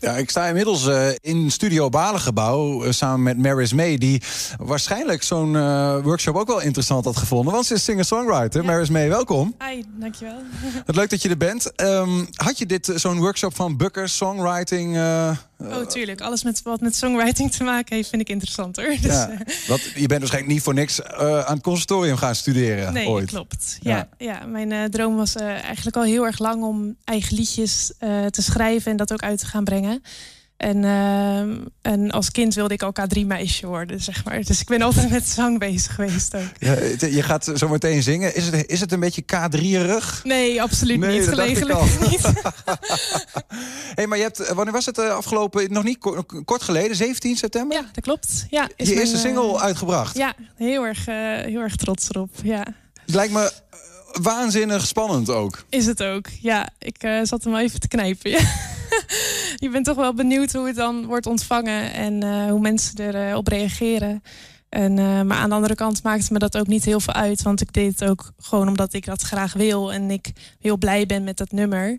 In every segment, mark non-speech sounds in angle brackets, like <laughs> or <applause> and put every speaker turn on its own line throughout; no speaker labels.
Ja, ik sta inmiddels uh, in Studio Balengebouw uh, samen met Maris May... die waarschijnlijk zo'n uh, workshop ook wel interessant had gevonden. Want ze is singer-songwriter. Ja. Maris May, welkom.
Hi, dankjewel. <laughs>
Het leuk dat je er bent. Um, had je dit zo'n workshop van Bukker, songwriting...
oh, tuurlijk. Alles met, wat met songwriting te maken heeft, vind ik interessant hoor. <laughs> Dus,
ja, wat, je bent waarschijnlijk niet voor niks aan het conservatorium gaan studeren
Nee,
ooit.
klopt. Ja, ja. ja mijn droom was eigenlijk al heel erg lang om eigen liedjes te schrijven... en dat ook uit te gaan brengen. En, uh, en als kind wilde ik al K3-meisje worden, zeg maar. Dus ik ben altijd met zang bezig geweest ook.
Ja, je gaat zo meteen zingen. Is het, is het een beetje K3-erig?
Nee, absoluut nee, niet. Gelegelijk niet. <laughs>
hey, maar je hebt, wanneer was het afgelopen, nog niet kort geleden, 17 september?
Ja, dat klopt. Ja,
is je mijn, eerste single uh, uitgebracht?
Ja, heel erg, uh, heel erg trots erop, ja.
Het lijkt me waanzinnig spannend ook.
Is het ook, ja. Ik zat hem even te knijpen, ja. <laughs> je bent toch wel benieuwd hoe het dan wordt ontvangen en uh, hoe mensen erop uh, reageren. En, uh, maar aan de andere kant maakt me dat ook niet heel veel uit. Want ik deed het ook gewoon omdat ik dat graag wil. En ik heel blij ben met dat nummer.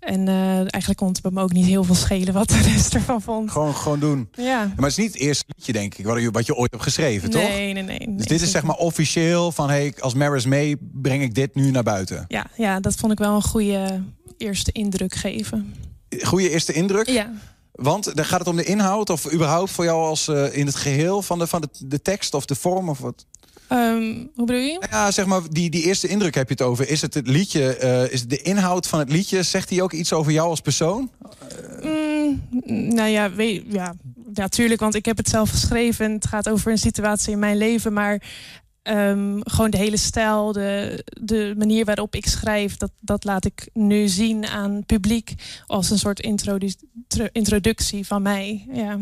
En eigenlijk kon het bij me ook niet heel veel schelen wat de <laughs> rest ervan vond.
Gewoon, gewoon doen.
Ja.
Maar het is niet het eerste liedje, denk ik, wat je, wat je ooit hebt geschreven,
nee,
toch?
Nee, nee, nee.
Dus dit is zeg maar officieel van... hey, als Maris May breng ik dit nu naar buiten.
Ja, ja, dat vond ik wel een goede eerste indruk geven.
Goede eerste indruk?
Ja.
Want dan gaat het om de inhoud of überhaupt voor jou als uh, in het geheel van de, van de, de tekst of de vorm of wat?
Um, hoe bedoel je?
Ja, zeg maar, die, die eerste indruk heb je het over. Is het het liedje, uh, is de inhoud van het liedje, zegt hij ook iets over jou als persoon?
Mm, nou ja, weet, ja, natuurlijk, want ik heb het zelf geschreven. En het gaat over een situatie in mijn leven, maar Um, gewoon de hele stijl, de, de manier waarop ik schrijf, dat, dat laat ik nu zien aan het publiek als een soort introdu introductie van mij. Ja.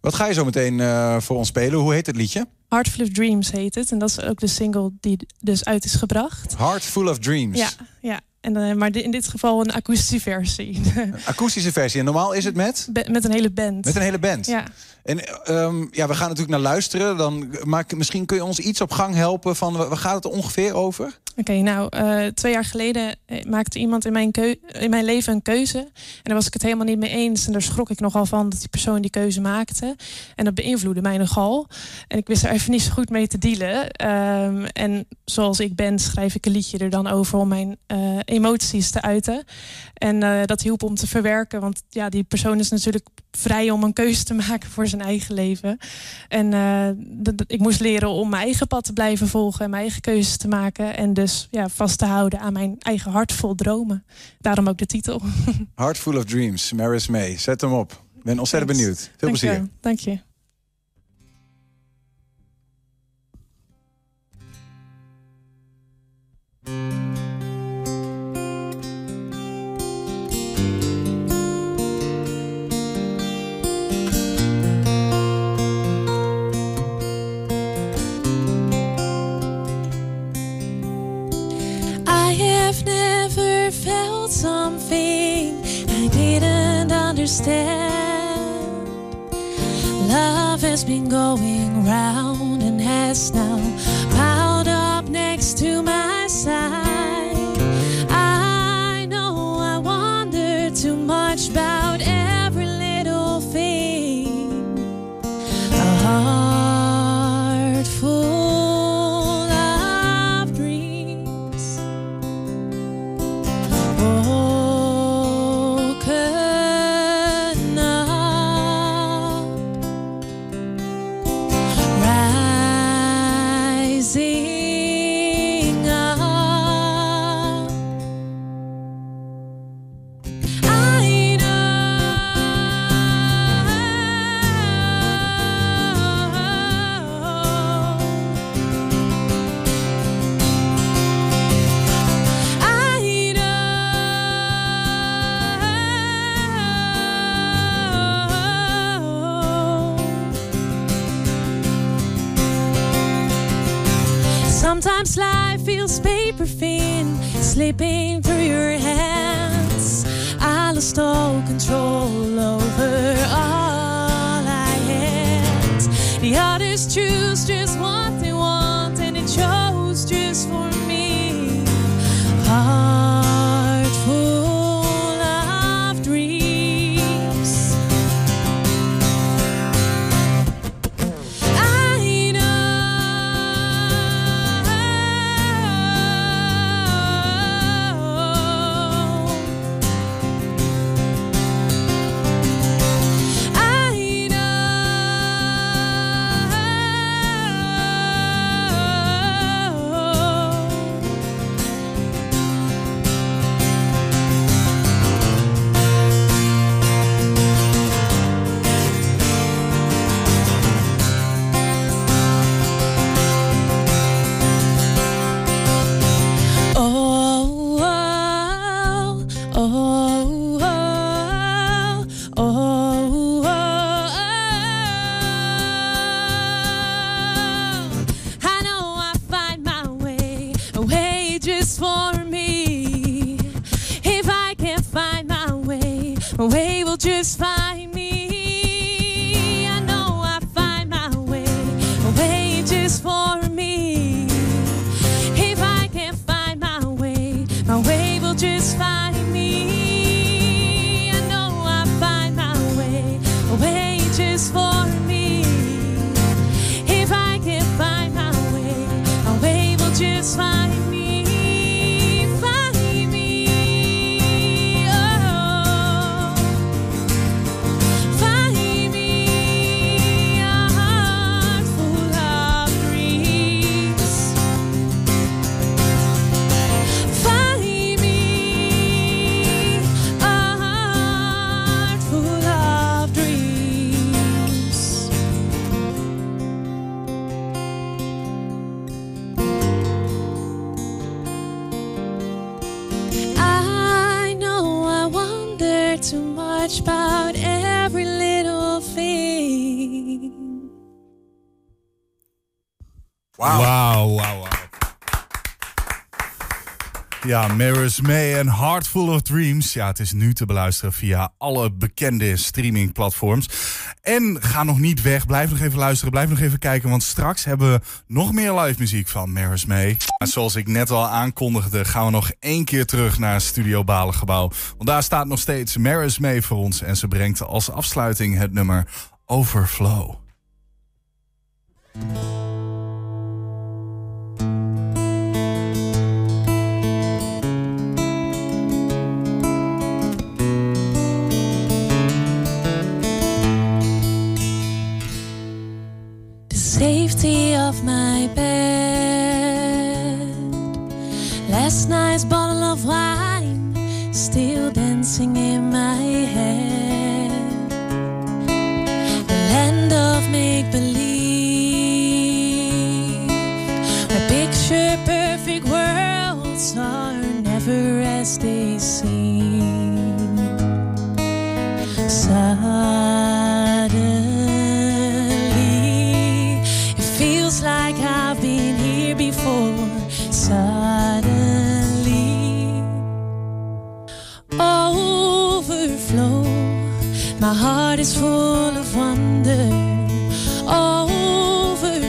Wat ga je zo meteen uh, voor ons spelen? Hoe heet het liedje?
Heart Full of Dreams heet het. En dat is ook de single die dus uit is gebracht.
Heart Full of Dreams.
Ja, ja. En, uh, maar in dit geval een akoestische versie. <laughs>
Een akoestische versie. En normaal is het met?
Be met een hele band.
Met een hele band.
Ja.
En um, ja, we gaan natuurlijk naar luisteren. Dan, maar misschien kun je ons iets op gang helpen van waar gaat het ongeveer over?
Oké, okay, nou, uh, twee jaar geleden maakte iemand in mijn, in mijn leven een keuze. En daar was ik het helemaal niet mee eens. En daar schrok ik nogal van dat die persoon die keuze maakte. En dat beïnvloedde mij nogal. En ik wist er even niet zo goed mee te dealen. Um, en zoals ik ben, schrijf ik een liedje er dan over om mijn uh, emoties te uiten. En uh, dat hielp om te verwerken. Want ja, die persoon is natuurlijk vrij om een keuze te <laughs> maken voor zijn eigen leven. En uh, ik moest leren om mijn eigen pad te blijven volgen en mijn eigen keuzes te maken. En dus ja, vast te houden aan mijn eigen hart vol dromen. Daarom ook de titel. <laughs>
Heart Full of Dreams, Maris May. Zet hem op. Ik ben ontzettend Thanks. benieuwd. Veel
Dank
plezier.
Je. Dank je.
Understand. Love has been going round and has now piled up next to my side. Sometimes life feels paper thin, slipping through your hands. I lost all control over all I had. The others choose just what Oh.
Wauw, wauw, wauw. Ja, Mirrors May en Heart Full of Dreams. Ja, het is nu te beluisteren via alle bekende streamingplatforms. En ga nog niet weg, blijf nog even luisteren, blijf nog even kijken... want straks hebben we nog meer live muziek van Mirrors May. En zoals ik net al aankondigde, gaan we nog één keer terug naar Studio Balengebouw. Want daar staat nog steeds Mirrors May voor ons... en ze brengt als afsluiting het nummer Overflow.
Safety of my bed. Last night's bottle of wine still dancing in my head. The land of make believe, where picture perfect worlds are never as they seem. Heart is full of wonder. Overflow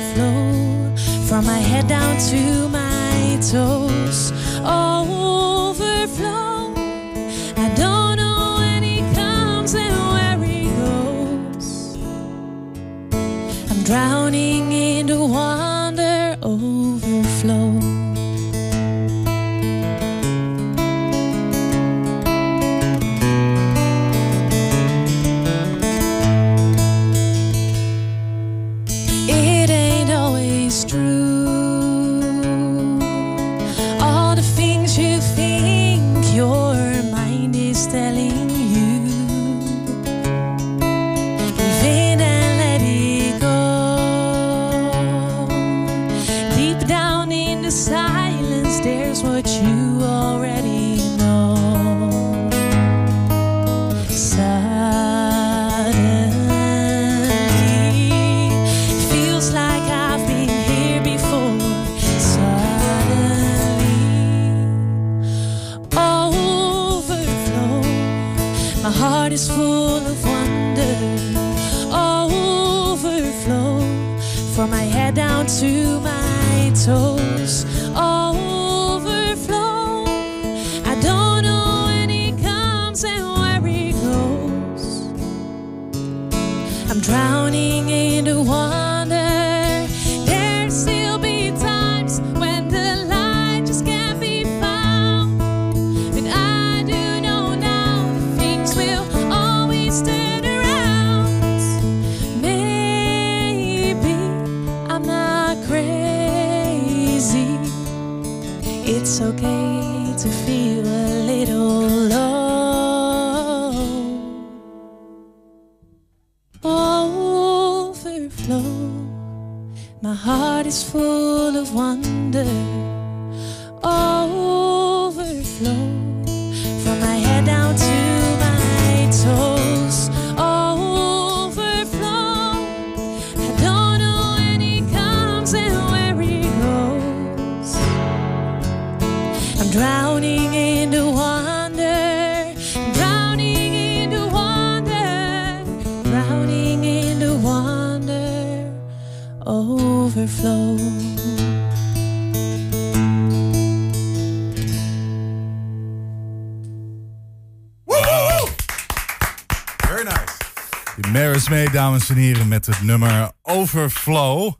from my head down to my toes. Overflow. I'm drowning in the wonder. snow from my head down to my toes. Overflow. I don't know when he comes and where he goes. I'm drowning in the wonder, drowning in the wonder, drowning in the wonder. Overflow.
Maris May, dames en heren, met het nummer Overflow.